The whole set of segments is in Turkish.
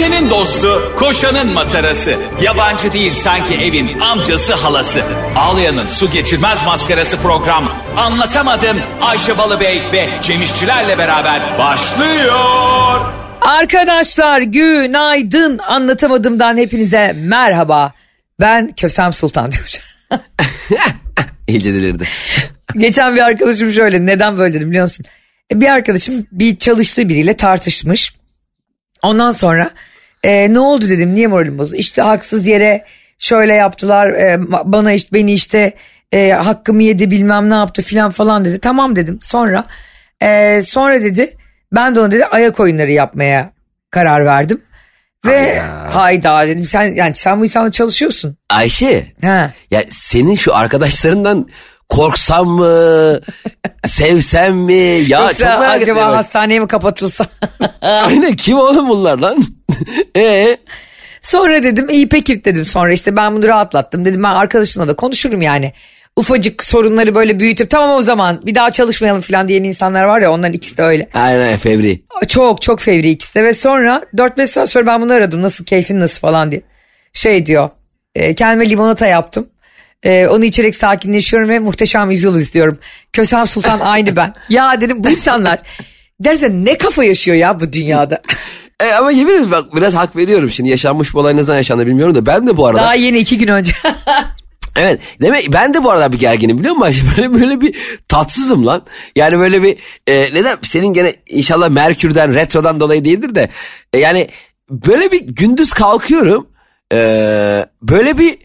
Ayşe'nin dostu, koşanın matarası. Yabancı değil sanki evin amcası halası. Ağlayan'ın su geçirmez maskarası program. Anlatamadım Ayşe Balıbey ve Cemişçilerle beraber başlıyor. Arkadaşlar günaydın anlatamadığımdan hepinize merhaba. Ben Kösem Sultan diyorum. İyice delirdi. Geçen bir arkadaşım şöyle neden böyle dedim biliyor musun? E, Bir arkadaşım bir çalıştığı biriyle tartışmış. Ondan sonra e, ne oldu dedim niye moralim bozuldu? İşte haksız yere şöyle yaptılar e, bana işte beni işte e, hakkımı yedi bilmem ne yaptı filan falan dedi. Tamam dedim sonra e, sonra dedi ben de ona dedi ayak oyunları yapmaya karar verdim. Ve hayda dedim sen yani sen bu insanla çalışıyorsun. Ayşe Ha. ya senin şu arkadaşlarından korksam mı sevsem mi ya çok Yoksa merak acaba ettim. hastaneye mi kapatılsa? Aynen kim oğlum bunlar lan? Ee, Sonra dedim iyi peki dedim sonra işte ben bunu rahatlattım dedim ben arkadaşımla da konuşurum yani. Ufacık sorunları böyle büyütüp tamam o zaman bir daha çalışmayalım falan diyen insanlar var ya onların ikisi de öyle. aynen fevri. Çok çok fevri ikisi de ve sonra 4-5 saat sonra ben bunu aradım nasıl keyfin nasıl falan diye. Şey diyor e, kendime limonata yaptım. E, onu içerek sakinleşiyorum ve muhteşem yüzyıl izliyorum. Kösem Sultan aynı ben. Ya dedim bu insanlar dersen ne kafa yaşıyor ya bu dünyada. E, ama yemin ederim bak biraz hak veriyorum şimdi yaşanmış bu olay ne zaman yaşandı bilmiyorum da ben de bu arada Daha yeni iki gün önce. Evet demek ben de bu arada bir gerginim biliyor musun? Böyle, böyle bir tatsızım lan. Yani böyle bir e, neden senin gene inşallah Merkür'den retrodan dolayı değildir de e, yani böyle bir gündüz kalkıyorum e, böyle bir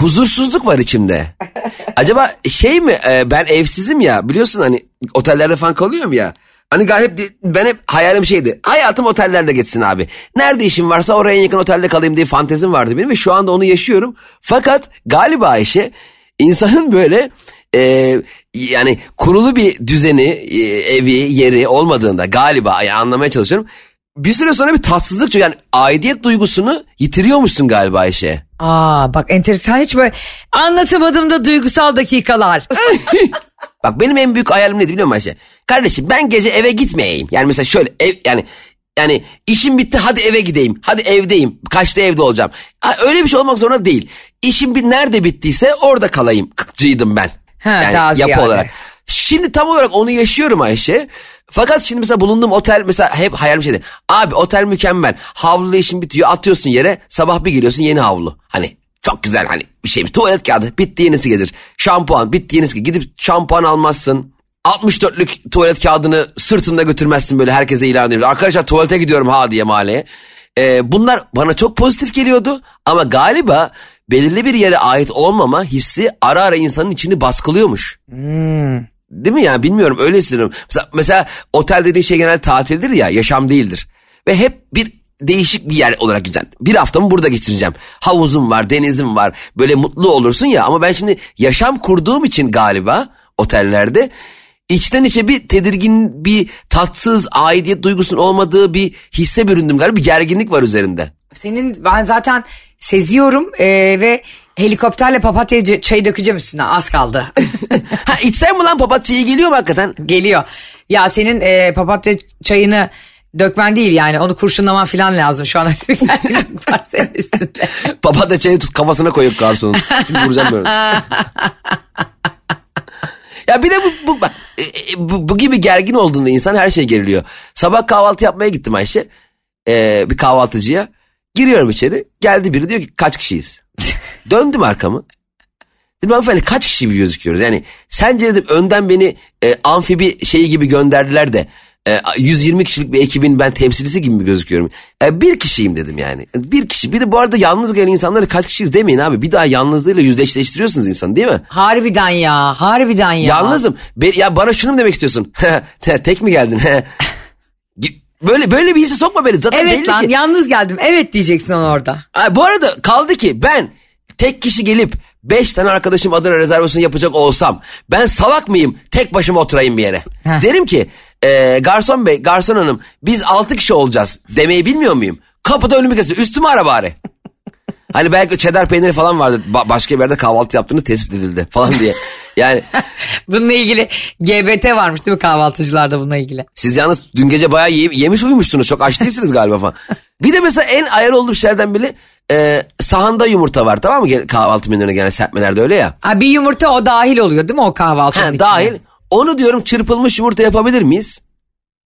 huzursuzluk var içimde. Acaba şey mi e, ben evsizim ya biliyorsun hani otellerde falan kalıyorum ya. Hani galiba hep ben hep hayalim şeydi. Hayatım otellerde geçsin abi. Nerede işim varsa oraya en yakın otelde kalayım diye fantezim vardı benim ve şu anda onu yaşıyorum. Fakat galiba Ayşe insanın böyle e, yani kurulu bir düzeni, e, evi, yeri olmadığında galiba yani anlamaya çalışıyorum. Bir süre sonra bir tatsızlık yani aidiyet duygusunu yitiriyormuşsun galiba Ayşe. Aa bak enteresan hiç böyle anlatamadığımda duygusal dakikalar. Bak benim en büyük hayalim nedir biliyor musun Ayşe? Kardeşim ben gece eve gitmeyeyim. Yani mesela şöyle ev yani yani işim bitti hadi eve gideyim. Hadi evdeyim. Kaçta evde olacağım. Ha, öyle bir şey olmak zorunda değil. İşim bir nerede bittiyse orada kalayım. Kıkçıydım ben. Ha, yani yapı olarak. Şimdi tam olarak onu yaşıyorum Ayşe. Fakat şimdi mesela bulunduğum otel mesela hep hayalim şeydi. Abi otel mükemmel. Havluyla işin bitiyor atıyorsun yere sabah bir geliyorsun yeni havlu. Hani çok güzel hani bir şey. Tuvalet kağıdı bitti yenisi gelir. Şampuan bitti yenisi gelir. Gidip şampuan almazsın. 64'lük tuvalet kağıdını sırtında götürmezsin böyle herkese ilan ediyorsun. Arkadaşlar tuvalete gidiyorum ha diye mahalleye. Ee, bunlar bana çok pozitif geliyordu ama galiba belirli bir yere ait olmama hissi ara ara insanın içini baskılıyormuş. Değil mi ya bilmiyorum öyle hissediyorum. Mesela, mesela otel dediğin şey genel tatildir ya yaşam değildir. Ve hep bir değişik bir yer olarak güzel. Bir haftamı burada geçireceğim. Havuzum var, denizim var. Böyle mutlu olursun ya ama ben şimdi yaşam kurduğum için galiba otellerde içten içe bir tedirgin, bir tatsız, aidiyet duygusunun olmadığı bir hisse büründüm galiba. Bir gerginlik var üzerinde. Senin ben zaten seziyorum e, ve helikopterle papatya çayı dökeceğim üstüne az kaldı. Ha içsem mi lan papatya'yı geliyor mu hakikaten? Geliyor. Ya senin e, papatya çayını dökmen değil yani onu kurşunlaman falan lazım şu an üstünde. Papatya çayı tut kafasına koyup garsonun. Şimdi vuracağım böyle. ya bir de bu, bu, e, e, bu, bu gibi gergin olduğunda insan her şey geriliyor. Sabah kahvaltı yapmaya gittim Ayşe. Ee, bir kahvaltıcıya. Giriyorum içeri. Geldi biri diyor ki kaç kişiyiz? Döndüm arkamı. Dedim hanımefendi kaç kişi gibi gözüküyoruz? Yani sence dedim önden beni e, amfibi şeyi gibi gönderdiler de e, 120 kişilik bir ekibin ben temsilcisi gibi mi gözüküyorum? E, bir kişiyim dedim yani. Bir kişi. Bir de bu arada yalnız gelen insanları kaç kişiyiz demeyin abi. Bir daha yalnızlığıyla yüzleştiriyorsunuz insanı değil mi? Harbiden ya harbiden ya. Yalnızım. Be- ya bana şunu mu demek istiyorsun? Tek mi geldin? böyle böyle bir hisse sokma beni. Zaten Evet belli lan ki. yalnız geldim evet diyeceksin onu orada. Ha, bu arada kaldı ki ben tek kişi gelip beş tane arkadaşım adına rezervasyon yapacak olsam ben salak mıyım tek başıma oturayım bir yere? Heh. Derim ki e, garson bey garson hanım biz altı kişi olacağız demeyi bilmiyor muyum? Kapıda önümü kesiyor üstüme ara bari. Hani belki cheddar peyniri falan vardı. Ba- başka bir yerde kahvaltı yaptığınız tespit edildi falan diye. Yani Bununla ilgili GBT varmış değil mi kahvaltıcılarda bununla ilgili? siz yalnız dün gece bayağı ye- yemiş uyumuşsunuz. Çok aç değilsiniz galiba falan. Bir de mesela en ayar olduğum şeylerden biri e, sahanda yumurta var tamam mı? Kahvaltı menülerine gelen serpmelerde öyle ya. Ha, bir yumurta o dahil oluyor değil mi o kahvaltının Ha, içine? dahil. Onu diyorum çırpılmış yumurta yapabilir miyiz?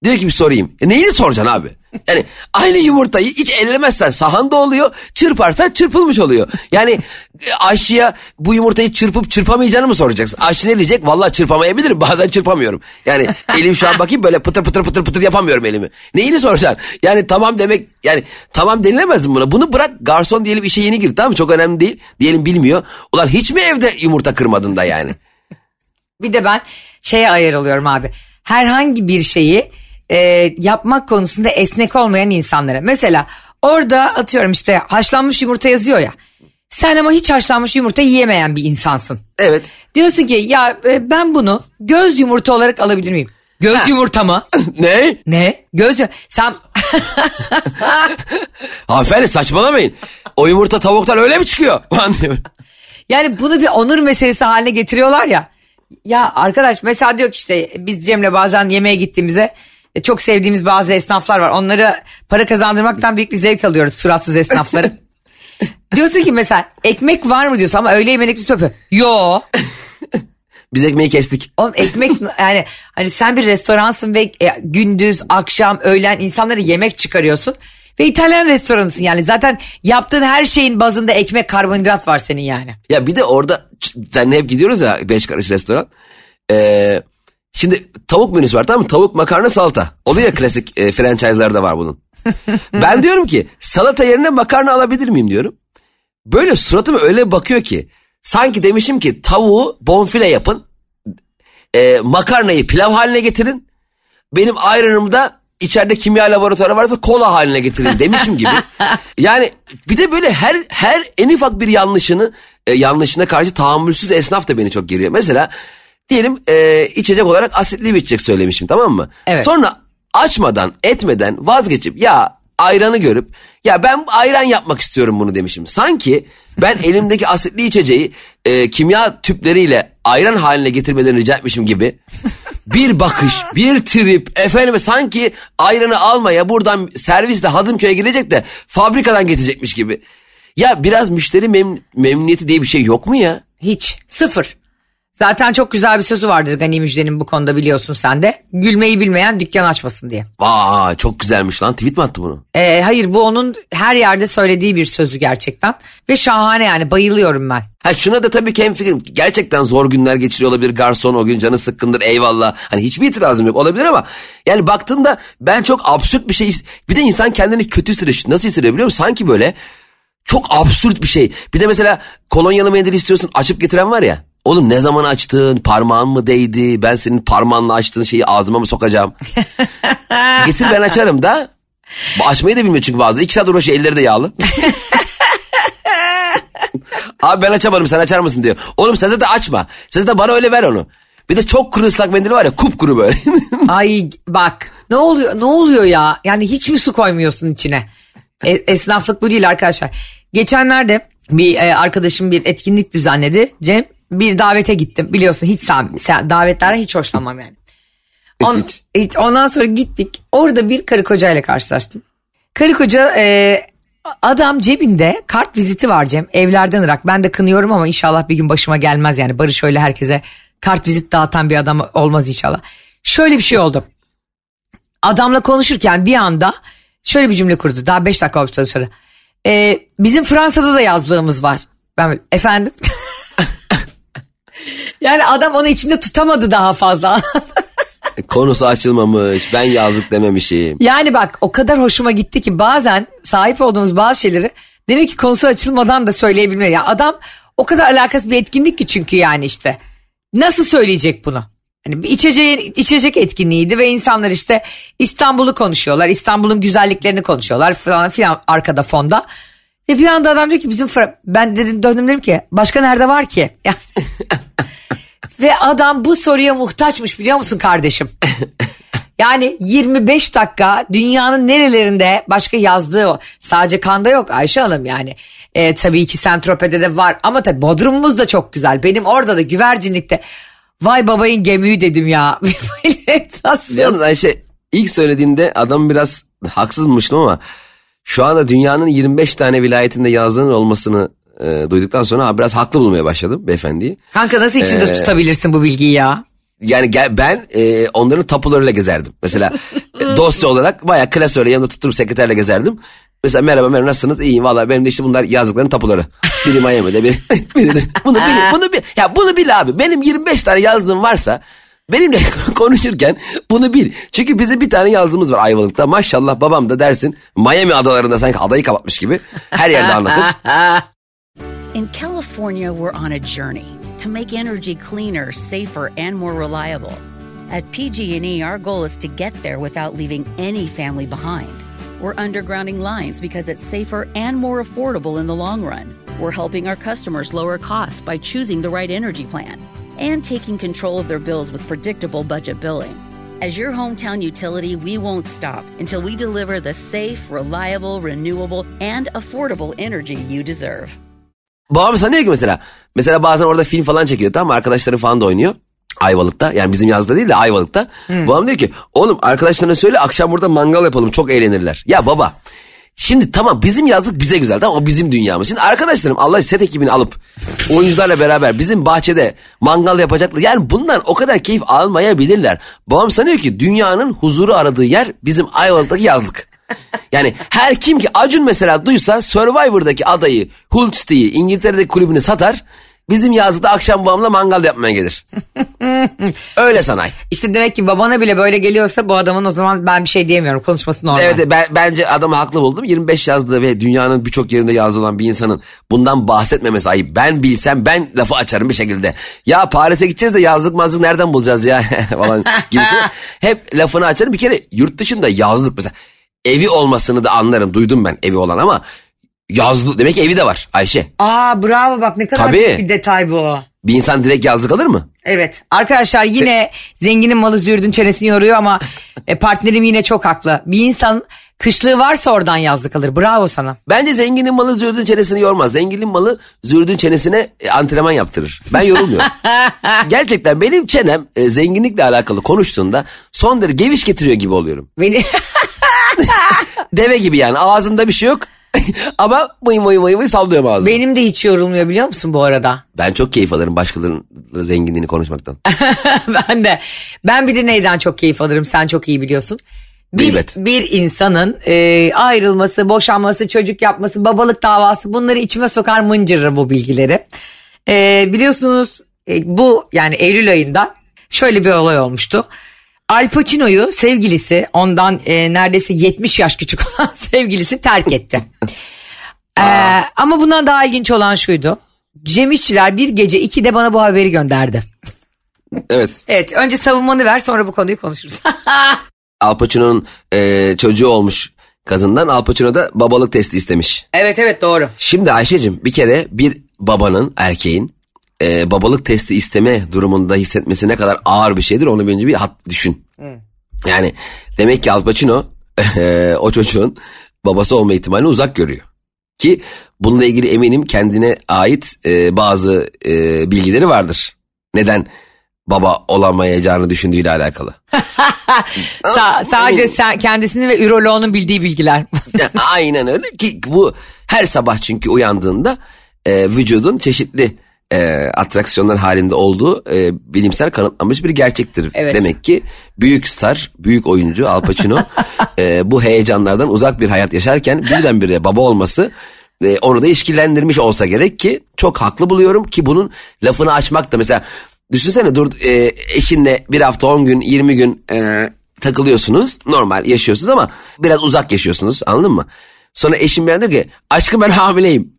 Diyor ki bir sorayım. E neyini soracaksın abi? Yani aynı yumurtayı hiç ellemezsen sahanda oluyor. Çırparsan çırpılmış oluyor. Yani e, aşçıya bu yumurtayı çırpıp çırpamayacağını mı soracaksın? Aşçı ne diyecek? Vallahi çırpamayabilirim. Bazen çırpamıyorum. Yani elim şu an bakayım böyle pıtır pıtır pıtır pıtır yapamıyorum elimi. Neyini soracaksın? Yani tamam demek yani tamam denilemez mi buna? Bunu bırak garson diyelim işe yeni girdi tamam mı? Çok önemli değil. Diyelim bilmiyor. Ulan hiç mi evde yumurta kırmadın da yani? Bir de ben şeye ayar oluyorum abi. Herhangi bir şeyi e, yapmak konusunda esnek olmayan insanlara. Mesela orada atıyorum işte haşlanmış yumurta yazıyor ya. Sen ama hiç haşlanmış yumurta yiyemeyen bir insansın. Evet. Diyorsun ki ya e, ben bunu göz yumurta olarak alabilir miyim? Göz yumurta mı? Ne? ne? Göz Sen Hanımefendi saçmalamayın. O yumurta tavuktan öyle mi çıkıyor? Yani bunu bir onur meselesi haline getiriyorlar ya. Ya arkadaş mesela diyor ki işte biz Cem'le bazen yemeğe gittiğimizde çok sevdiğimiz bazı esnaflar var. Onları para kazandırmaktan büyük bir zevk alıyoruz suratsız esnafları. diyorsun ki mesela ekmek var mı diyorsun ama öğle yemeğine yapıyor. Yo. Biz ekmeği kestik. Oğlum ekmek yani hani sen bir restoransın ve e, gündüz, akşam, öğlen insanlara yemek çıkarıyorsun. Ve İtalyan restoranısın yani zaten yaptığın her şeyin bazında ekmek karbonhidrat var senin yani. Ya bir de orada seninle hep gidiyoruz ya beş karış restoran. Ee, şimdi tavuk menüsü var tamam mı? Tavuk, makarna, salata. Oluyor ya klasik e, franchise'larda var bunun. ben diyorum ki salata yerine makarna alabilir miyim diyorum. Böyle suratıma öyle bakıyor ki sanki demişim ki tavuğu bonfile yapın. e, makarnayı pilav haline getirin. Benim ayranımda içeride kimya laboratuvarı varsa kola haline getirin demişim gibi. Yani bir de böyle her her en ufak bir yanlışını e, yanlışına karşı tahammülsüz esnaf da beni çok geriyor. Mesela diyelim e, içecek olarak asitli bir içecek söylemişim tamam mı? Evet. Sonra açmadan etmeden vazgeçip ya ayranı görüp ya ben ayran yapmak istiyorum bunu demişim. Sanki ben elimdeki asitli içeceği e, kimya tüpleriyle ayran haline getirmelerini rica etmişim gibi bir bakış, bir trip, efendime sanki ayranı almaya buradan servisle Hadımköy'e gidecek de fabrikadan getirecekmiş gibi. Ya biraz müşteri mem- memnuniyeti diye bir şey yok mu ya? Hiç. Sıfır. Zaten çok güzel bir sözü vardır Gani Müjde'nin bu konuda biliyorsun sen de. Gülmeyi bilmeyen dükkan açmasın diye. Vay çok güzelmiş lan tweet mi attı bunu? Ee, hayır bu onun her yerde söylediği bir sözü gerçekten. Ve şahane yani bayılıyorum ben. Ha şuna da tabii ki hemfikirim. Gerçekten zor günler geçiriyor olabilir garson o gün canı sıkkındır eyvallah. Hani hiçbir itirazım yok olabilir ama yani baktığımda ben çok absürt bir şey bir de insan kendini kötü hissediyor. Nasıl hissediyor biliyor musun? Sanki böyle çok absürt bir şey. Bir de mesela kolonyalı mendil istiyorsun açıp getiren var ya. Oğlum ne zaman açtın? Parmağın mı değdi? Ben senin parmağınla açtığın şeyi ağzıma mı sokacağım? Getir ben açarım da. Açmayı da bilmiyor çünkü bazıları. İki saat uğraşıyor elleri de yağlı. Abi ben açamadım sen açar mısın diyor. Oğlum sen zaten açma. Sen zaten bana öyle ver onu. Bir de çok kuru ıslak mendil var ya kupkuru böyle. Ay bak ne oluyor ne oluyor ya? Yani hiç mi su koymuyorsun içine? E, esnaflık bu değil arkadaşlar. Geçenlerde bir e, arkadaşım bir etkinlik düzenledi. Cem bir davete gittim. Biliyorsun hiç davetlerden hiç hoşlanmam yani. On- Hiç. hiç. Ondan sonra gittik. Orada bir karı kocayla karşılaştım. Karı koca e, adam cebinde kart viziti var Cem. Evlerden ırak. Ben de kınıyorum ama inşallah bir gün başıma gelmez yani. Barış öyle herkese kart vizit dağıtan bir adam olmaz inşallah. Şöyle bir şey oldu. Adamla konuşurken bir anda şöyle bir cümle kurdu. Daha 5 dakika olmuş dışarı. E, bizim Fransa'da da yazlığımız var. Ben efendim? yani adam onu içinde tutamadı daha fazla. Konusu açılmamış ben yazlık dememişim. Yani bak o kadar hoşuma gitti ki bazen sahip olduğumuz bazı şeyleri demek ki konusu açılmadan da söyleyebilmiyor. Ya adam o kadar alakasız bir etkinlik ki çünkü yani işte. Nasıl söyleyecek bunu? Hani bir içeceğin, içecek etkinliğiydi ve insanlar işte İstanbul'u konuşuyorlar. İstanbul'un güzelliklerini konuşuyorlar falan filan arkada fonda. Ve bir anda adam diyor ki bizim Fra- ben dedim döndüm dedim ki başka nerede var ki? Ve adam bu soruya muhtaçmış biliyor musun kardeşim? Yani 25 dakika dünyanın nerelerinde başka yazdığı o. Sadece Kanda yok Ayşe Hanım yani. E, tabii ki Sentrope'de de var ama tabii Bodrum'umuz da çok güzel. Benim orada da güvercinlikte vay babayın gemüğü dedim ya. Nasıl? Yalnız Ayşe ilk söylediğinde adam biraz haksızmıştım ama Şu anda dünyanın 25 tane vilayetinde yazlığın olmasını e, duyduktan sonra biraz haklı bulmaya başladım beyefendiyi. Kanka nasıl içinde Ee, tutabilirsin bu bilgiyi ya? Yani gel, ben e, onların tapularıyla gezerdim. Mesela dosya olarak bayağı klasörle yanımda tutturup sekreterle gezerdim. Mesela merhaba merhaba nasılsınız? İyiyim valla benim de işte bunlar yazdıkların tapuları. Biri Miami'de biri, biri de. Bunu bil, bunu bil. Ya bunu bil abi. Benim 25 tane yazdığım varsa benimle konuşurken bunu bil. Çünkü bizim bir tane yazdığımız var Ayvalık'ta. Maşallah babam da dersin Miami adalarında sanki adayı kapatmış gibi her yerde anlatır. In California, we're on a journey to make energy cleaner, safer, and more reliable. At PG&E, our goal is to get there without leaving any family behind. We're undergrounding lines because it's safer and more affordable in the long run. We're helping our customers lower costs by choosing the right energy plan and taking control of their bills with predictable budget billing. As your hometown utility, we won't stop until we deliver the safe, reliable, renewable, and affordable energy you deserve. Babam sanıyor ki mesela. Mesela bazen orada film falan çekiyor tamam mı? Arkadaşları falan da oynuyor. Ayvalık'ta yani bizim yazda değil de Ayvalık'ta. Babam diyor ki oğlum arkadaşlarına söyle akşam burada mangal yapalım çok eğlenirler. Ya baba şimdi tamam bizim yazlık bize güzel tamam o bizim dünyamız. Şimdi arkadaşlarım Allah set ekibini alıp oyuncularla beraber bizim bahçede mangal yapacaklar. Yani bundan o kadar keyif almayabilirler. Babam sanıyor ki dünyanın huzuru aradığı yer bizim Ayvalık'taki yazlık. Yani her kim ki Acun mesela duysa Survivor'daki adayı Hull City'yi İngiltere'deki kulübünü satar. Bizim yazda akşam babamla mangal yapmaya gelir. Öyle sanay. İşte demek ki babana bile böyle geliyorsa bu adamın o zaman ben bir şey diyemiyorum. Konuşması normal. Evet ben, bence adamı haklı buldum. 25 yazdığı ve dünyanın birçok yerinde yazılı olan bir insanın bundan bahsetmemesi ayıp. Ben bilsem ben lafı açarım bir şekilde. Ya Paris'e gideceğiz de yazlık mazlık nereden bulacağız ya falan gibisine. Hep lafını açarım. Bir kere yurt dışında yazlık mesela evi olmasını da anlarım. Duydum ben evi olan ama yazlık demek ki evi de var Ayşe. Aa bravo bak ne kadar Tabii. büyük bir detay bu. Bir insan direkt yazlık alır mı? Evet arkadaşlar yine zenginin malı zürdün çenesini yoruyor ama e, partnerim yine çok haklı. Bir insan kışlığı varsa oradan yazlık alır. Bravo sana. Bence zenginin malı zürdün çenesini yormaz. Zenginin malı zürdün çenesine e, antrenman yaptırır. Ben yorulmuyorum. Gerçekten benim çenem e, zenginlikle alakalı konuştuğunda son derece geviş getiriyor gibi oluyorum. Beni Deve gibi yani ağzında bir şey yok. Ama mıy mıy mıy mıy sallıyorum ağzımı. benim de hiç yorulmuyor biliyor musun bu arada? Ben çok keyif alırım başkalarının zenginliğini konuşmaktan. ben de. Ben bir de neyden çok keyif alırım sen çok iyi biliyorsun. Bir, Gıybet. bir insanın e, ayrılması, boşanması, çocuk yapması, babalık davası bunları içime sokar mıncırır bu bilgileri. E, biliyorsunuz e, bu yani Eylül ayında şöyle bir olay olmuştu. Al Pacino'yu sevgilisi ondan e, neredeyse 70 yaş küçük olan sevgilisi terk etti. E, ama bundan daha ilginç olan şuydu. Cem İşçiler bir gece 2'de bana bu haberi gönderdi. Evet. Evet önce savunmanı ver sonra bu konuyu konuşuruz. Al Pacino'nun e, çocuğu olmuş kadından Al Pacino da babalık testi istemiş. evet evet doğru. Şimdi Ayşe'cim bir kere bir babanın erkeğin e, babalık testi isteme durumunda hissetmesi ne kadar ağır bir şeydir onu bir önce bir hat düşün. Yani demek ki Al Pacino e, o çocuğun babası olma ihtimalini uzak görüyor. Ki bununla ilgili eminim kendine ait e, bazı e, bilgileri vardır. Neden baba olamayacağını düşündüğüyle alakalı. Sa- sadece sen, kendisinin ve üroloğunun bildiği bilgiler. Aynen öyle ki bu her sabah çünkü uyandığında e, vücudun çeşitli e, atraksiyonlar halinde olduğu e, bilimsel kanıtlanmış bir gerçektir. Evet. Demek ki büyük star, büyük oyuncu Al Pacino e, bu heyecanlardan uzak bir hayat yaşarken birdenbire baba olması e, onu da işkillendirmiş olsa gerek ki çok haklı buluyorum ki bunun lafını açmak da mesela düşünsene dur e, eşinle bir hafta 10 gün 20 gün e, takılıyorsunuz normal yaşıyorsunuz ama biraz uzak yaşıyorsunuz anladın mı? Sonra eşim bir anda diyor ki aşkım ben hamileyim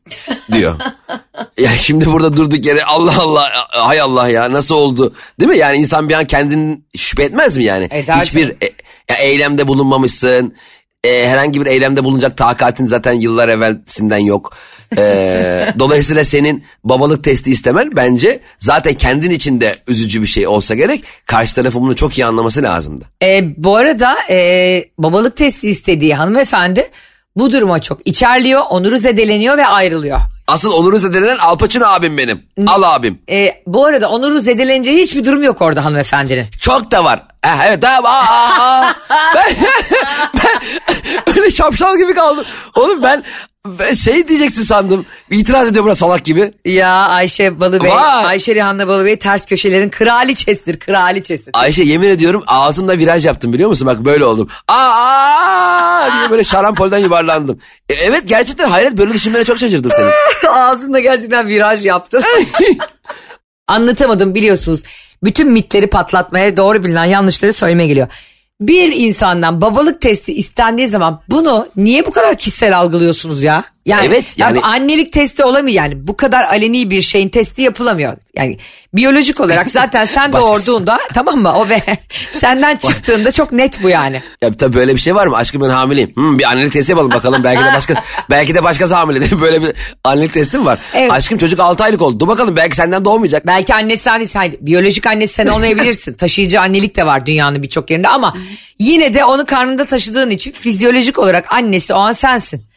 diyor. ya şimdi burada durduk yere Allah Allah hay Allah ya nasıl oldu değil mi? Yani insan bir an kendini şüphe etmez mi yani? Eder Hiçbir e, ya eylemde bulunmamışsın. E, herhangi bir eylemde bulunacak takatin zaten yıllar evvelsinden yok. E, dolayısıyla senin babalık testi istemen bence zaten kendin için de üzücü bir şey olsa gerek. Karşı tarafın bunu çok iyi anlaması lazımdı. E, bu arada e, babalık testi istediği hanımefendi bu duruma çok içerliyor, onuru zedeleniyor ve ayrılıyor. Asıl onuru zedelen Al Pacino abim benim. Al abim. E, bu arada onuru zedelenecek hiçbir durum yok orada hanımefendinin. Çok da var. Ha, evet tamam. Aa, aa. ben, ben öyle şapşal gibi kaldım. Oğlum ben, ben şey diyeceksin sandım. İtiraz ediyor buna salak gibi. Ya Ayşe Balıbey, Vay. Ayşe Rihanna Balıbey ters köşelerin kraliçesidir, kraliçesi. Ayşe yemin ediyorum ağzımda viraj yaptım biliyor musun? Bak böyle oldum. Aa diye böyle şarampolden yuvarlandım. E, evet gerçekten hayret böyle düşünmene çok şaşırdım senin. Ağzında gerçekten viraj yaptın. Anlatamadım biliyorsunuz. Bütün mitleri patlatmaya, doğru bilinen yanlışları söylemeye geliyor. Bir insandan babalık testi istendiği zaman bunu niye bu kadar kişisel algılıyorsunuz ya? Yani, Evet, ya yani- bu annelik testi olamıyor yani. Bu kadar aleni bir şeyin testi yapılamıyor. Yani biyolojik olarak zaten sen doğurduğunda tamam mı? O ve senden çıktığında çok net bu yani. Ya tabii böyle bir şey var mı? Aşkım ben hamileyim. Hmm, bir annelik testi yapalım bakalım. Belki de başka belki de başkası hamiledir. Böyle bir annelik testi mi var? Evet. Aşkım çocuk 6 aylık oldu. Dur bakalım belki senden doğmayacak. Belki annesi annesi hayır, biyolojik annesi sen olmayabilirsin. Taşıyıcı annelik de var dünyanın birçok yerinde ama yine de onu karnında taşıdığın için fizyolojik olarak annesi o an sensin.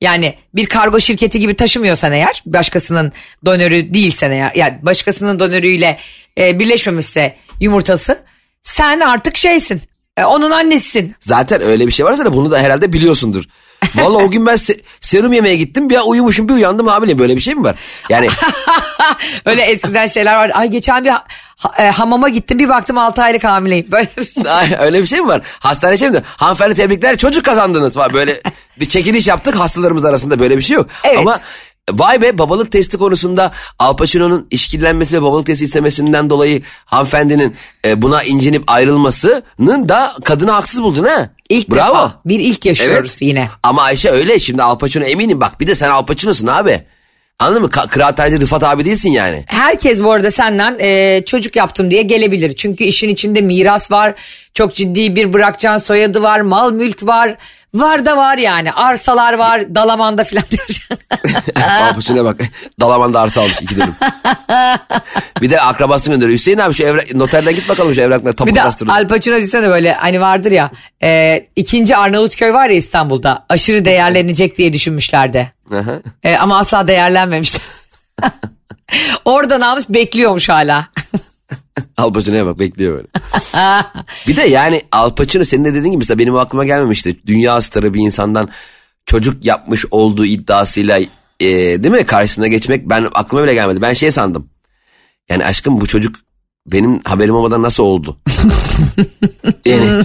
Yani bir kargo şirketi gibi taşımıyorsan eğer başkasının donörü değilsen eğer yani başkasının donörüyle e, birleşmemişse yumurtası sen artık şeysin. E, onun annesisin. Zaten öyle bir şey varsa da bunu da herhalde biliyorsundur. Vallahi o gün ben se- serum yemeye gittim. Bir uyumuşum bir uyandım hamileyim. Böyle bir şey mi var? Yani Öyle eskiden şeyler var. Ay geçen bir ha- e, hamama gittim bir baktım 6 aylık hamileyim. Böyle bir şey. Ay, öyle bir şey mi var? Hastane şey mi diyor? Hanımefendi tebrikler çocuk kazandınız falan. Böyle bir çekiliş yaptık hastalarımız arasında böyle bir şey yok. Evet. Ama vay be babalık testi konusunda Al Pacino'nun işkillenmesi ve babalık testi istemesinden dolayı hanımefendinin e, buna incinip ayrılmasının da kadını haksız buldun ha. İlk Bravo. defa bir ilk yaşıyoruz Evet. yine. Ama Ayşe öyle şimdi Al Pacino eminim bak bir de sen Al Pacino'sun abi. Anladın mı? Ka- Kıraathaneci Rıfat abi değilsin yani. Herkes bu arada senden e, çocuk yaptım diye gelebilir. Çünkü işin içinde miras var. Çok ciddi bir bırakacağın soyadı var. Mal mülk var. Var da var yani. Arsalar var. Dalamanda falan diyor. Pacino'ya bak. Dalaman'da arsa almış iki dönüm. bir de akrabasını gönderiyor. Hüseyin abi şu evrak, noterden git bakalım şu evrakları tapu bir de. Al Pacino düşünsene böyle hani vardır ya. E, ikinci Arnavutköy var ya İstanbul'da. Aşırı değerlenecek diye düşünmüşlerdi. E, ama asla değerlenmemiş. Oradan almış bekliyormuş hala. Al Pacino'ya bak bekliyor böyle. bir de yani Al Pacino senin de dediğin gibi mesela benim aklıma gelmemişti. Dünya starı bir insandan çocuk yapmış olduğu iddiasıyla e, değil mi karşısına geçmek ben aklıma bile gelmedi. Ben şey sandım. Yani aşkım bu çocuk benim haberim olmadan nasıl oldu? yani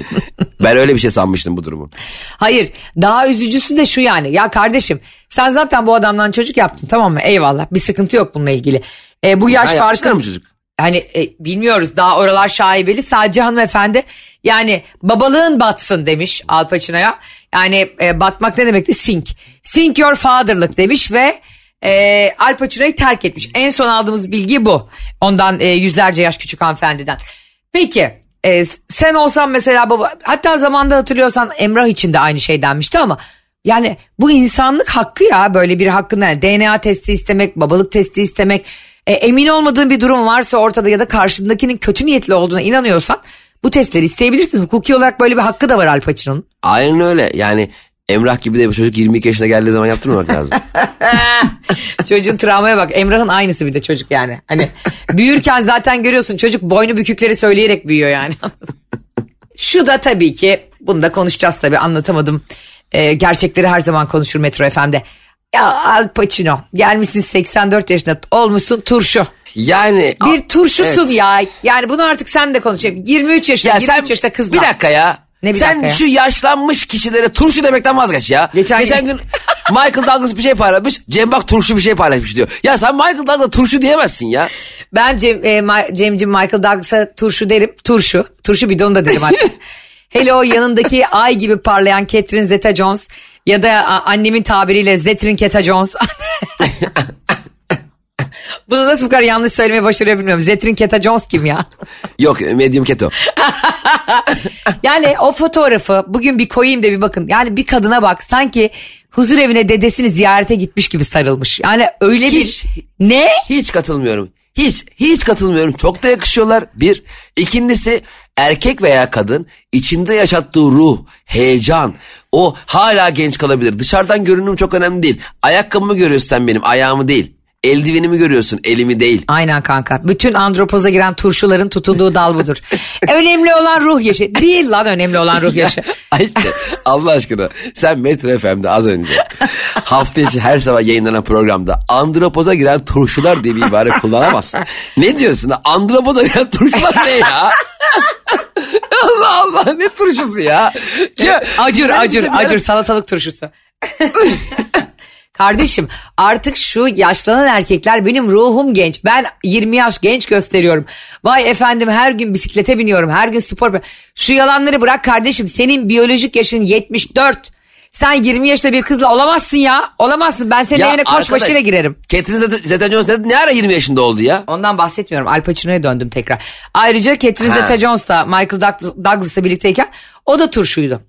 ben öyle bir şey sanmıştım bu durumu. Hayır daha üzücüsü de şu yani ya kardeşim sen zaten bu adamdan çocuk yaptın tamam mı eyvallah bir sıkıntı yok bununla ilgili. E, bu yaş Ha, farkı mı çocuk? Hani e, bilmiyoruz daha oralar şaibeli. Sadece hanımefendi yani babalığın batsın demiş Al Pacino'ya. Yani e, batmak ne demekti? Sink. Sink your father'lık demiş ve e, Al Pacino'yu terk etmiş. En son aldığımız bilgi bu. Ondan e, yüzlerce yaş küçük hanımefendiden. Peki e, sen olsan mesela baba hatta zamanda hatırlıyorsan Emrah için de aynı şey denmişti ama yani bu insanlık hakkı ya böyle bir hakkın. Yani DNA testi istemek babalık testi istemek e, emin olmadığın bir durum varsa ortada ya da karşındakinin kötü niyetli olduğuna inanıyorsan bu testleri isteyebilirsin. Hukuki olarak böyle bir hakkı da var Al Pacino'nun. Aynen öyle yani Emrah gibi de bu çocuk 22 yaşına geldiği zaman yaptırmamak lazım. Çocuğun travmaya bak. Emrah'ın aynısı bir de çocuk yani. Hani büyürken zaten görüyorsun çocuk boynu bükükleri söyleyerek büyüyor yani. Şu da tabii ki bunu da konuşacağız tabii anlatamadım. Ee, gerçekleri her zaman konuşur Metro FM'de. Ya Al Pacino gelmişsin 84 yaşında olmuşsun turşu. Yani Bir turşusun Evet. ya. Yani bunu artık sen de konuşayım. 23 yaşında, Ya 23 sen yaşında kızla. bir dakika ya. Ne bir sen dakika ya? şu yaşlanmış kişilere turşu demekten vazgeç ya. Geçen Geçen, gün- Michael Douglas bir şey paylaşmış. Cem Bak turşu bir şey paylaşmış diyor. Ya sen Michael Douglas turşu diyemezsin ya. Ben Cem, e, Ma- Cem'cim Michael Douglas'a turşu derim. Turşu. Turşu bidonu da derim hatta. Hele o yanındaki ay gibi parlayan Catherine Zeta-Jones ya da annemin tabiriyle Zetrin Keta-Jones. Bunu nasıl bu kadar yanlış söylemeye başarıyor bilmiyorum. Zetrin Keta-Jones kim ya? Yok medium keto. Yani o fotoğrafı bugün bir koyayım da bir bakın. Yani bir kadına bak sanki huzur evine dedesini ziyarete gitmiş gibi sarılmış. Yani öyle Hiç. bir... Ne? Hiç katılmıyorum. Hiç, hiç katılmıyorum. Çok da yakışıyorlar. Bir. İkincisi erkek veya kadın içinde yaşattığı ruh, heyecan, o hala genç kalabilir. Dışarıdan görünüm çok önemli değil. Ayakkabımı görüyorsun sen benim, ayağımı değil. Eldivenimi görüyorsun elimi değil. Aynen kanka. Bütün andropoza giren turşuların tutulduğu dal budur. önemli olan ruh yaşı. Değil lan önemli olan ruh yaşı. Ayşe Allah aşkına sen Metro FM'de az önce hafta içi her sabah yayınlanan programda andropoza giren turşular diye bir ibare kullanamazsın. Ne diyorsun? Andropoza giren turşular ne ya? Allah Allah ne turşusu ya? ya acır acır acır salatalık turşusu. Kardeşim artık şu yaşlanan erkekler benim ruhum genç. Ben 20 yaş genç gösteriyorum. Vay efendim her gün bisiklete biniyorum. Her gün spor. Şu yalanları bırak kardeşim. Senin biyolojik yaşın 74. Sen 20 yaşında bir kızla olamazsın ya. Olamazsın. Ben senin Ya evine koç başıyla girerim. Catherine Zeta- Zeta-Jones ne, ne ara 20 yaşında oldu ya? Ondan bahsetmiyorum. Al Pacino'ya döndüm tekrar. Ayrıca Catherine Ha. Zeta-Jones da Michael Doug- Douglas'la birlikteyken o da turşuydu.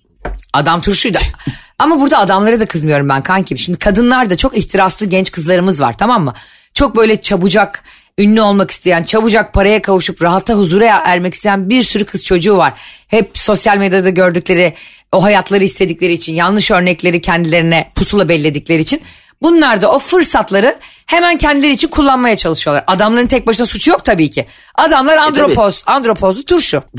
Adam turşuydu. Ama burada adamlara da kızmıyorum ben kankim. Şimdi kadınlar da çok ihtiraslı genç kızlarımız var tamam mı? Çok böyle çabucak ünlü olmak isteyen, çabucak paraya kavuşup rahata huzura ermek isteyen bir sürü kız çocuğu var. Hep sosyal medyada gördükleri o hayatları istedikleri için, yanlış örnekleri kendilerine pusula belledikleri için Bunlar da o fırsatları hemen kendileri için kullanmaya çalışıyorlar. Adamların tek başına suçu yok tabii ki. Adamlar andropoz, andropozlu turşu.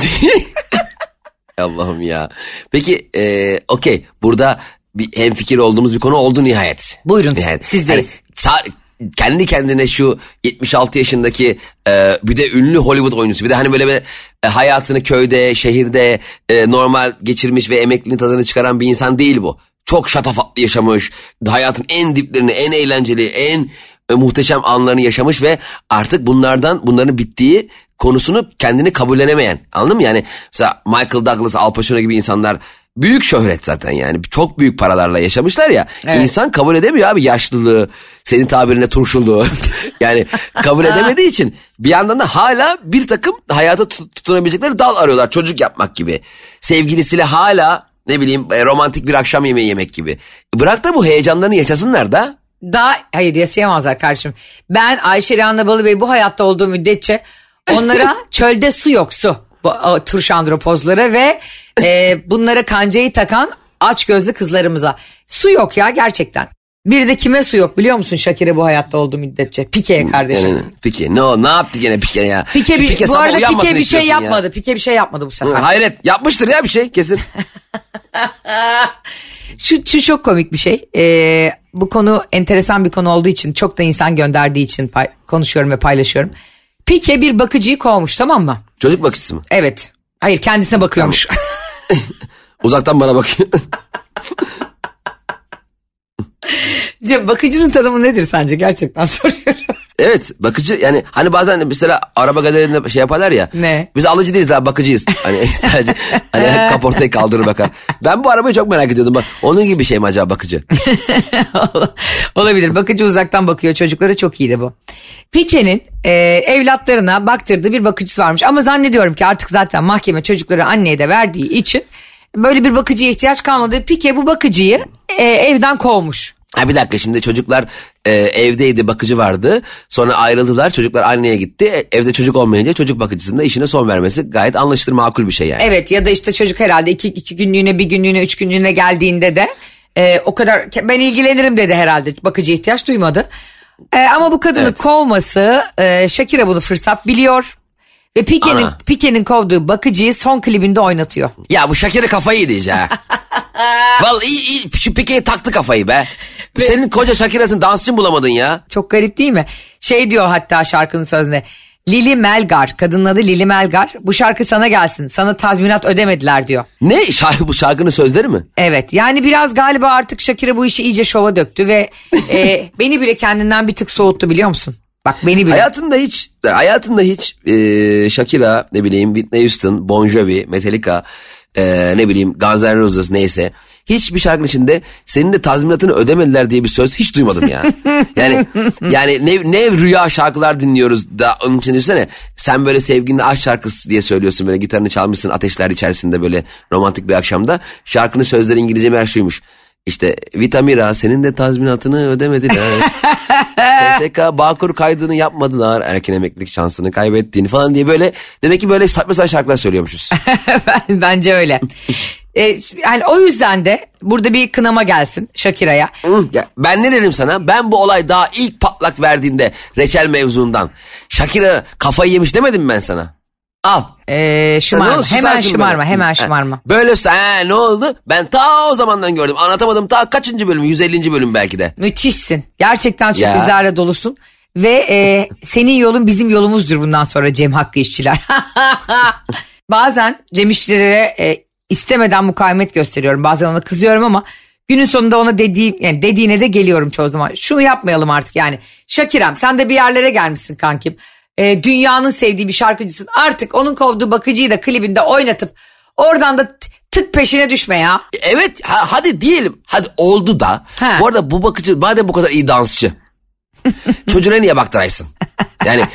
Allah'ım ya. Peki e, okey burada bir hemfikir olduğumuz bir konu oldu nihayet. Buyurun, sizdeyiz. sa- kendi kendine şu 76 yaşındaki e, bir de ünlü Hollywood oyuncusu bir de hani böyle bir e, hayatını köyde, şehirde e, normal geçirmiş ve emekliliğin tadını çıkaran bir insan değil bu. Çok şatafatlı yaşamış, hayatın en diplerini, en eğlenceli, en e, muhteşem anlarını yaşamış ve artık bunlardan bunların bittiği konusunu kendini kabullenemeyen. Anladın mı? Yani mesela Michael Douglas, Al Pacino gibi insanlar büyük şöhret zaten yani. Çok büyük paralarla yaşamışlar ya. Evet. İnsan kabul edemiyor abi yaşlılığı, senin tabirine turşuluğu. yani kabul edemediği için bir yandan da hala bir takım hayata tut- tutunabilecekleri dal arıyorlar. Çocuk yapmak gibi. Sevgilisiyle hala ne bileyim e, romantik bir akşam yemeği yemek gibi. Bırak da bu heyecanlarını yaşasınlar da. Daha hayır yaşayamazlar kardeşim. Ben Ayşe Rihanna Balıbey bu hayatta olduğu müddetçe onlara çölde su yok su. Bu o, turşu andropozlara ve e, bunlara kancayı takan aç gözlü kızlarımıza. Su yok ya gerçekten. Bir de kime su yok biliyor musun Şakir'e bu hayatta olduğu müddetçe? Pike'ye kardeşim. Yani, Pike ne o ne yaptı gene Pike ya? Pike, Şu bir, bu sabah arada Pike bir şey istiyorsun ya. yapmadı. Pike bir şey yapmadı bu Hı, sefer. Hayret yapmıştır ya bir şey kesin. Şu, şu çok komik bir şey. Ee, bu konu enteresan bir konu olduğu için çok da insan gönderdiği için pay- konuşuyorum ve paylaşıyorum. Pike bir bakıcıyı kovmuş tamam mı? Çocuk bakıcısı mı? Evet. Hayır kendisine bakıyormuş. Uzaktan bana bakıyor. Cem bakıcının tanımı nedir sence? Gerçekten soruyorum. Evet bakıcı yani hani bazen mesela araba galerilerinde şey yaparlar ya. Ne? Biz alıcı değiliz daha bakıcıyız. Hani sadece hani kaportayı kaldırır bakar. Ben bu arabayı çok merak ediyordum. Bak onun gibi bir şey mi acaba bakıcı? Olabilir. Bakıcı uzaktan bakıyor. Çocuklara çok iyiydi bu. Pike'nin e, evlatlarına baktırdığı bir bakıcısı varmış. Ama zannediyorum ki artık zaten mahkeme çocukları anneye de verdiği için böyle bir bakıcıya ihtiyaç kalmadı. Pike bu bakıcıyı e, evden kovmuş. Ha bir dakika şimdi çocuklar e, evdeydi bakıcı vardı. Sonra ayrıldılar çocuklar anneye gitti. E, evde çocuk olmayınca çocuk bakıcısının da işine son vermesi gayet anlaşılır makul bir şey yani. Evet ya da işte çocuk herhalde iki, iki günlüğüne bir günlüğüne üç günlüğüne geldiğinde de e, o kadar ben ilgilenirim dedi herhalde bakıcıya ihtiyaç duymadı. E, ama bu kadını Evet. kovması e, Shakira bunu fırsat biliyor. Ve Pike'nin. Pike'nin kovduğu bakıcıyı son klibinde oynatıyor. Ya bu Şakir'e kafayı yedi ha. Vallahi iyi, iyi, şu Pike'ye taktı kafayı be. Senin koca Şakir'esini dansçı mı bulamadın ya? Çok garip değil mi? Şey diyor hatta şarkının sözüne. Lili Melgar, kadının adı Lili Melgar. Bu şarkı sana gelsin. Sana tazminat ödemediler diyor. Ne şarkı bu şarkının sözleri mi? Evet yani biraz galiba artık Shakira bu işi iyice şova döktü ve e, beni bile kendinden bir tık soğuttu biliyor musun? Bak beni bile. Hayatında hiç hayatında hiç e, Shakira ne bileyim Whitney Houston, Bon Jovi, Metallica e, ne bileyim Guns N' Roses neyse hiçbir şarkının içinde senin de tazminatını ödemediler diye bir söz hiç duymadım ya. yani yani ne, ne rüya şarkılar dinliyoruz da onun için düşünsene sen böyle sevgilinle aşk şarkısı diye söylüyorsun böyle gitarını çalmışsın ateşler içerisinde böyle romantik bir akşamda şarkının sözleri İngilizce meğer şuymuş. İşte Vitamira senin de tazminatını ödemediler. SSK Bağkur kaydını yapmadılar. Erken emeklilik şansını kaybettiğini falan diye böyle. Demek ki böyle saçma sapan şarkılar söylüyormuşuz. Bence öyle. E, yani o yüzden de burada bir kınama gelsin Shakira'ya. Ya ben ne dedim sana? Ben bu olay daha ilk patlak verdiğinde reçel mevzundan. Shakira kafayı yemiş demedim mi ben sana? Al. E, şımarma. Oldu, Hemen şımarma. böyle. Hemen şımarma. Böyle ha, ne oldu? Ben ta o zamandan gördüm. Anlatamadım ta kaçıncı bölüm? 150. bölüm belki de. Müthişsin. Gerçekten Ya. sürprizlerle dolusun. Ve e, senin yolun bizim yolumuzdur bundan sonra Cem Hakkı işçiler. Bazen Cem işçilere e, istemeden mukavemet gösteriyorum. Bazen ona kızıyorum ama günün sonunda ona dediğim yani dediğine de geliyorum çoğu zaman. Şunu yapmayalım artık yani. Şakirem sen de bir yerlere gelmişsin kankim. E, dünyanın sevdiği bir şarkıcısın. Artık onun kovduğu bakıcıyı da klibinde oynatıp oradan da tık peşine düşme ya. Evet ha- hadi diyelim. Hadi oldu da. Ha. Bu arada bu bakıcı madem bu kadar iyi dansçı. çocuğuna niye baktıraysın? Yani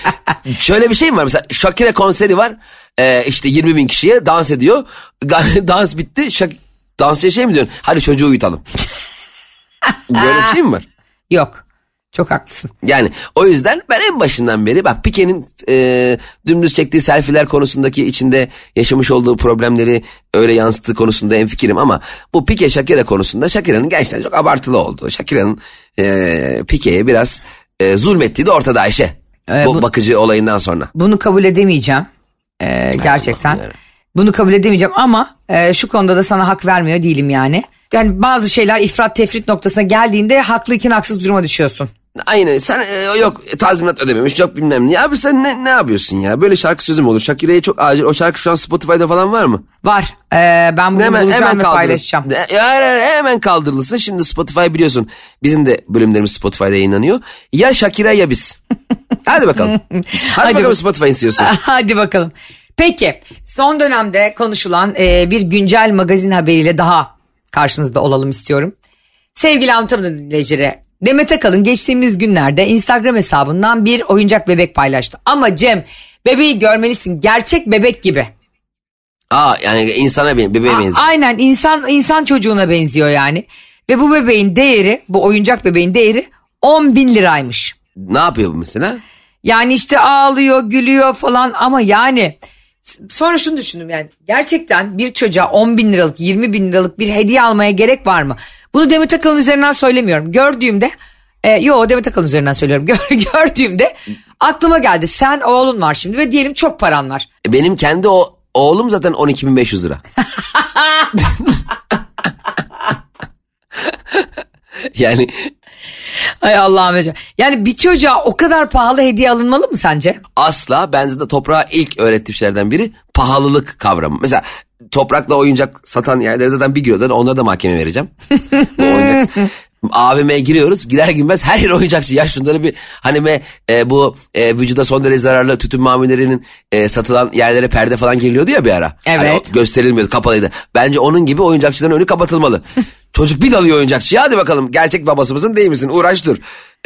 şöyle bir şey mi var? Mesela Shakira konseri var. Ee, işte 20 bin kişiye dans ediyor. Dans bitti. Şak dansçıya şey mi diyorsun? Hadi çocuğu uyutalım. Böyle bir şey mi var? Yok. Çok haklısın. Yani o yüzden ben en başından beri bak Pike'nin e, dümdüz çektiği selfiler konusundaki içinde yaşamış olduğu problemleri öyle yansıttığı konusunda en fikrim ama bu Pike Shakira konusunda Shakira'nın gerçekten çok abartılı oldu. Shakira'nın e, Pike'ye biraz e, zulmettiği de ortada Ayşe. Evet, bu, bu- bakıcı olayından sonra. Bunu kabul edemeyeceğim. Ee, gerçekten. Bunu kabul edemeyeceğim ama e, şu konuda da sana hak vermiyor değilim yani. Yani bazı şeyler ifrat tefrit noktasına geldiğinde haklıyken haksız duruma düşüyorsun. Aynen sen e, yok tazminat ödememiş yok bilmem ne. Abi sen ne, ne yapıyorsun ya? Böyle şarkı sözü mü olur? Shakira'ya çok acil. O şarkı şu an Spotify'da falan var mı? Var. Ee, ben bunu Hemen, bulacağım hemen ve paylaşacağım. E, hayır, hemen kaldırılsın. Şimdi Spotify biliyorsun. Bizim de bölümlerimiz Spotify'da yayınlanıyor. Ya Shakira ya biz. Hadi bakalım. Hadi, Hadi bakalım bak- Spotify istiyorsun. Hadi bakalım. Peki son dönemde konuşulan e, bir güncel magazin haberiyle daha karşınızda olalım istiyorum. Sevgili anlatamadığım dinleyicileri Demet Akalın geçtiğimiz günlerde Instagram hesabından bir oyuncak bebek paylaştı. Ama Cem bebeği görmelisin gerçek bebek gibi. Aa yani insana be- bebeğe benziyor. Aynen insan insan çocuğuna benziyor yani. Ve bu bebeğin değeri bu oyuncak bebeğin değeri 10 bin liraymış. Ne yapıyor bu mesela? Yani işte ağlıyor, gülüyor falan ama yani sonra şunu düşündüm yani gerçekten bir çocuğa 10 bin liralık, 20 bin liralık bir hediye almaya gerek var mı? Bunu Demet Akalın üzerinden söylemiyorum. Gördüğümde, e, yo Demet Akalın üzerinden söylüyorum. Gör- Gördüğümde aklıma geldi. Sen oğlun var şimdi ve diyelim çok paran var. E, Benim kendi o oğlum zaten 12.500 lira. yani Ay Allah'ım hocam. Yani bir çocuğa o kadar pahalı hediye alınmalı mı sence? asla ben zaten toprağa ilk öğrettiğim şeylerden biri pahalılık kavramı. Mesela toprakla oyuncak satan yerlere zaten bir giriyorlar onlara da mahkeme vereceğim. Bu oyuncak. AVM'ye giriyoruz girer girmez her yer oyuncakçı. Ya şunları bir hani me, e, bu e, vücuda son derece zararlı tütün mamullerinin e, satılan yerlere perde falan geliyordu ya bir ara. Hani Evet. o gösterilmiyordu kapalıydı. Bence onun gibi oyuncakçıların önü kapatılmalı. Çocuk bir dalıyor oyuncakçıya hadi bakalım gerçek babası mısın değil misin uğraş dur.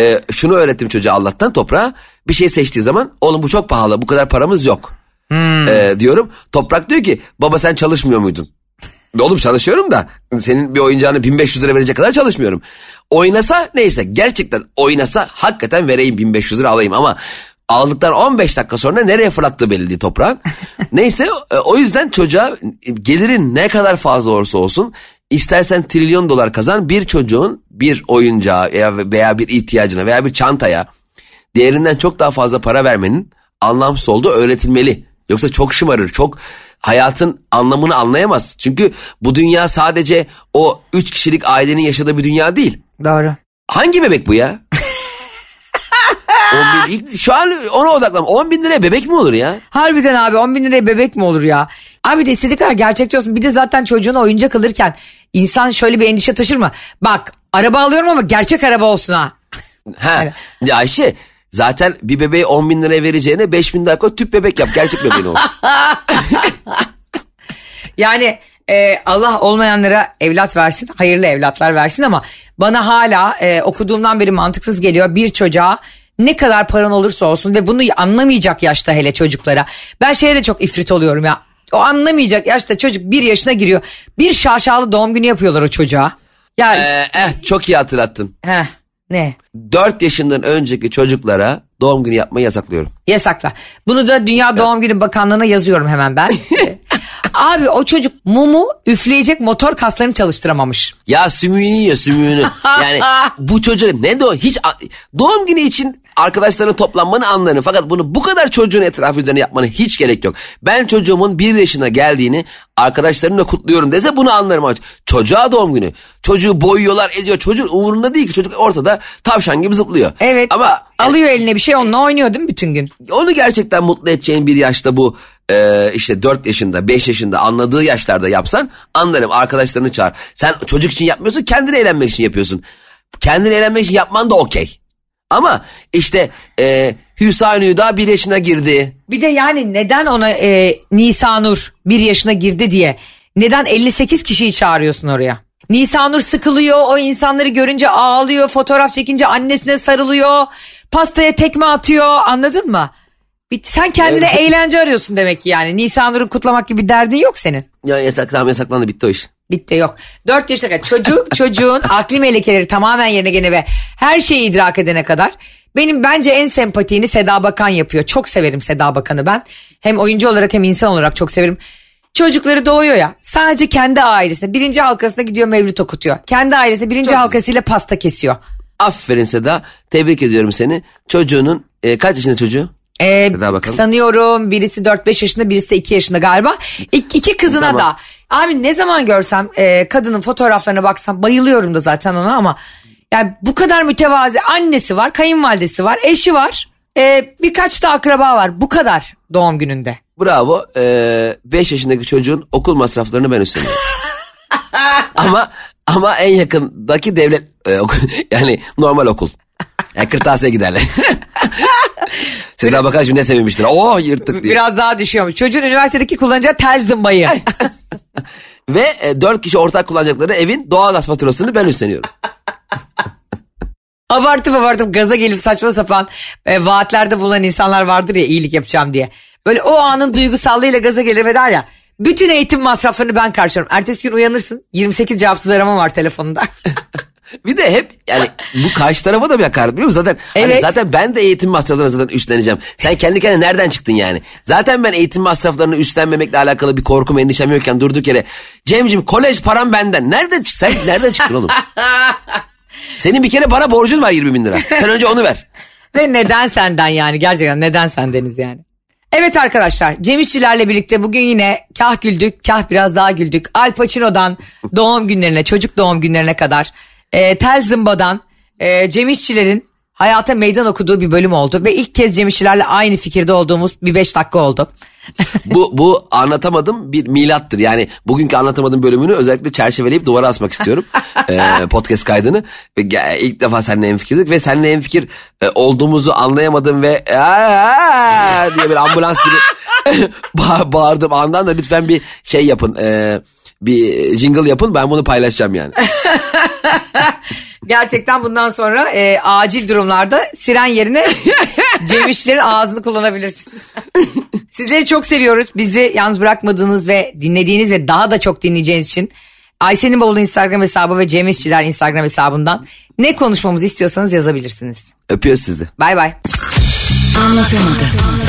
E, şunu öğrettim çocuğa Allah'tan toprağa bir şey seçtiği zaman oğlum bu çok pahalı bu kadar paramız yok. E, diyorum toprak diyor ki baba sen çalışmıyor muydun? Oğlum çalışıyorum da senin bir oyuncağını 1500 lira verecek kadar çalışmıyorum. Oynasa neyse gerçekten oynasa hakikaten vereyim 1500 lira alayım ama aldıktan 15 dakika sonra nereye fırlattığı belli değil toprağın. neyse e, o yüzden çocuğa gelirin ne kadar fazla olursa olsun istersen trilyon dolar kazan bir çocuğun bir oyuncağa veya, bir ihtiyacına veya bir çantaya değerinden çok daha fazla para vermenin anlamsız olduğu öğretilmeli. Yoksa çok şımarır, çok hayatın anlamını anlayamaz. Çünkü bu dünya sadece o üç kişilik ailenin yaşadığı bir dünya değil. Doğru. Hangi bebek bu ya? 10 bin, şu an ona odaklan. 10 bin liraya bebek mi olur ya? Harbiden abi 10 bin liraya bebek mi olur ya? Abi de istediği kadar gerçekçi olsun. Bir de zaten çocuğuna oyuncak alırken insan şöyle bir endişe taşır mı? Bak araba alıyorum ama gerçek araba olsun ha. Ha. Ya Ayşe zaten bir bebeği 10 bin liraya vereceğine 5 bin daha koy tüp bebek yap. Gerçek bebeğin olsun. Yani e, Allah olmayanlara evlat versin, hayırlı evlatlar versin ama bana hala e, okuduğumdan beri mantıksız geliyor bir çocuğa ne kadar paran olursa olsun ve bunu anlamayacak yaşta hele çocuklara. Ben şeye de çok ifrit oluyorum ya. O anlamayacak yaşta çocuk bir yaşına giriyor. Bir şaşalı doğum günü yapıyorlar o çocuğa. Ya Ee, eh, çok iyi hatırlattın. heh, ne? 4 yaşından önceki çocuklara doğum günü yapmayı yasaklıyorum. Yasakla. Bunu da Dünya Doğum Günü Bakanlığı'na yazıyorum hemen ben. Abi o çocuk mumu üfleyecek motor kaslarını çalıştıramamış. Ya sümüğünü yiyor sümüğünü. Yani bu çocuğu ne de o hiç doğum günü için arkadaşlarına toplanmanı anlarım. Fakat bunu bu kadar çocuğun etrafı üzerine yapmanı hiç gerek yok. Ben çocuğumun bir yaşına geldiğini arkadaşlarımla kutluyorum dese bunu anlarım. Çocuğa doğum günü. Çocuğu boyuyorlar ediyor. Çocuğun umurunda değil ki. Çocuk ortada tavşan gibi zıplıyor. Evet ama alıyor eline bir şey onunla oynuyor değil mi bütün gün? Onu gerçekten mutlu edeceğin bir yaşta bu e, işte 4 yaşında 5 yaşında anladığı yaşlarda yapsan anlarım arkadaşlarını çağır. Sen çocuk için yapmıyorsun kendini eğlenmek için yapıyorsun. Kendini eğlenmek için yapman da okey. Ama işte e, Hüsnü da bir yaşına girdi. Bir de yani neden ona e, Nisanur bir yaşına girdi diye neden 58 kişiyi çağırıyorsun oraya? Nisanur sıkılıyor o insanları görünce ağlıyor fotoğraf çekince annesine sarılıyor pastaya tekme atıyor anladın mı? Sen kendine evet. eğlence arıyorsun demek ki yani. Nisanur'u kutlamak gibi bir derdin yok senin. Ya yasak tamam yasaklandı bitti o iş. Bitti yok. Dört yaşına kadar çocuk çocuğun akli melekeleri tamamen yerine gene ve her şeyi idrak edene kadar benim bence en sempatiğini Seda Bakan yapıyor. Çok severim Seda Bakan'ı ben. Hem oyuncu olarak hem insan olarak çok severim. Çocukları doğuyor ya sadece kendi ailesine birinci halkasına gidiyor mevlüt okutuyor. Kendi ailesine birinci halkasıyla pasta kesiyor. Aferin Seda tebrik ediyorum seni. Çocuğunun e, kaç yaşında çocuğu? Ee, sanıyorum birisi 4-5 yaşında birisi de 2 yaşında galiba. İki, iki kızına tamam. da. Abi ne zaman görsem e, kadının fotoğraflarına baksam bayılıyorum da zaten ona ama yani bu kadar mütevazi annesi var, kayınvalidesi var, eşi var. E, birkaç da akraba var. Bu kadar doğum gününde. Bravo. 5 ee, yaşındaki çocuğun okul masraflarını ben üstleniyorum. ama ama en yakındaki devlet e, yani normal okul. Yani kırtasiye giderler. Seda Bakan şimdi ne sevinmiştir. Oh yırttık diye. Biraz daha düşüyormuş. Çocuğun üniversitedeki kullanacağı tel zımbayı. Ve e, 4 kişi ortak kullanacakları evin doğalgaz faturasını ben üstleniyorum. abartıp abartıp gaza gelip saçma sapan e, vaatlerde bulunan insanlar vardır ya iyilik yapacağım diye. Böyle o anın duygusallığıyla gaza gelir ve der ya bütün eğitim masraflarını ben karşılarım. Ertesi gün uyanırsın 28 cevapsız arama var telefonunda. Bir de hep yani bu karşı tarafa da bir hakaret biliyor musun? Zaten, hani evet. hani zaten ben de eğitim masraflarını zaten üstleneceğim. Sen kendi kendine nereden çıktın yani? Zaten ben eğitim masraflarını üstlenmemekle alakalı bir korkum endişem yokken durduk yere. Cem'cim kolej param benden. Nereden çık sen nereden çıktın oğlum? Senin bir kere bana borcun var 20 bin lira. Sen önce onu ver. Ve neden senden yani gerçekten neden sendeniz yani? Evet arkadaşlar Cem İşçilerle birlikte bugün yine kah güldük kah biraz daha güldük. Al Pacino'dan doğum günlerine çocuk doğum günlerine kadar e, Tel Zımba'dan e, Cem İşçilerin hayata meydan okuduğu bir bölüm oldu. Ve ilk kez Cem İşçilerle aynı fikirde olduğumuz bir beş dakika oldu. bu, bu anlatamadım bir milattır. Yani bugünkü anlatamadım bölümünü özellikle çerçeveleyip duvara asmak istiyorum. ee, podcast kaydını. Ve ilk defa seninle en fikirdik ve seninle en fikir e, olduğumuzu anlayamadım ve diye bir ambulans gibi ba- bağırdım andan da lütfen bir şey yapın. E, bir jingle yapın ben bunu paylaşacağım yani. Gerçekten bundan sonra e, acil durumlarda siren yerine Cem ağzını kullanabilirsiniz. Sizleri çok seviyoruz. Bizi yalnız bırakmadığınız ve dinlediğiniz ve daha da çok dinleyeceğiniz için Ayşe'nin bavulu Instagram hesabı ve Cem İşçiler Instagram hesabından ne konuşmamızı istiyorsanız yazabilirsiniz. Öpüyoruz sizi. Bay bay. Anlatamadım.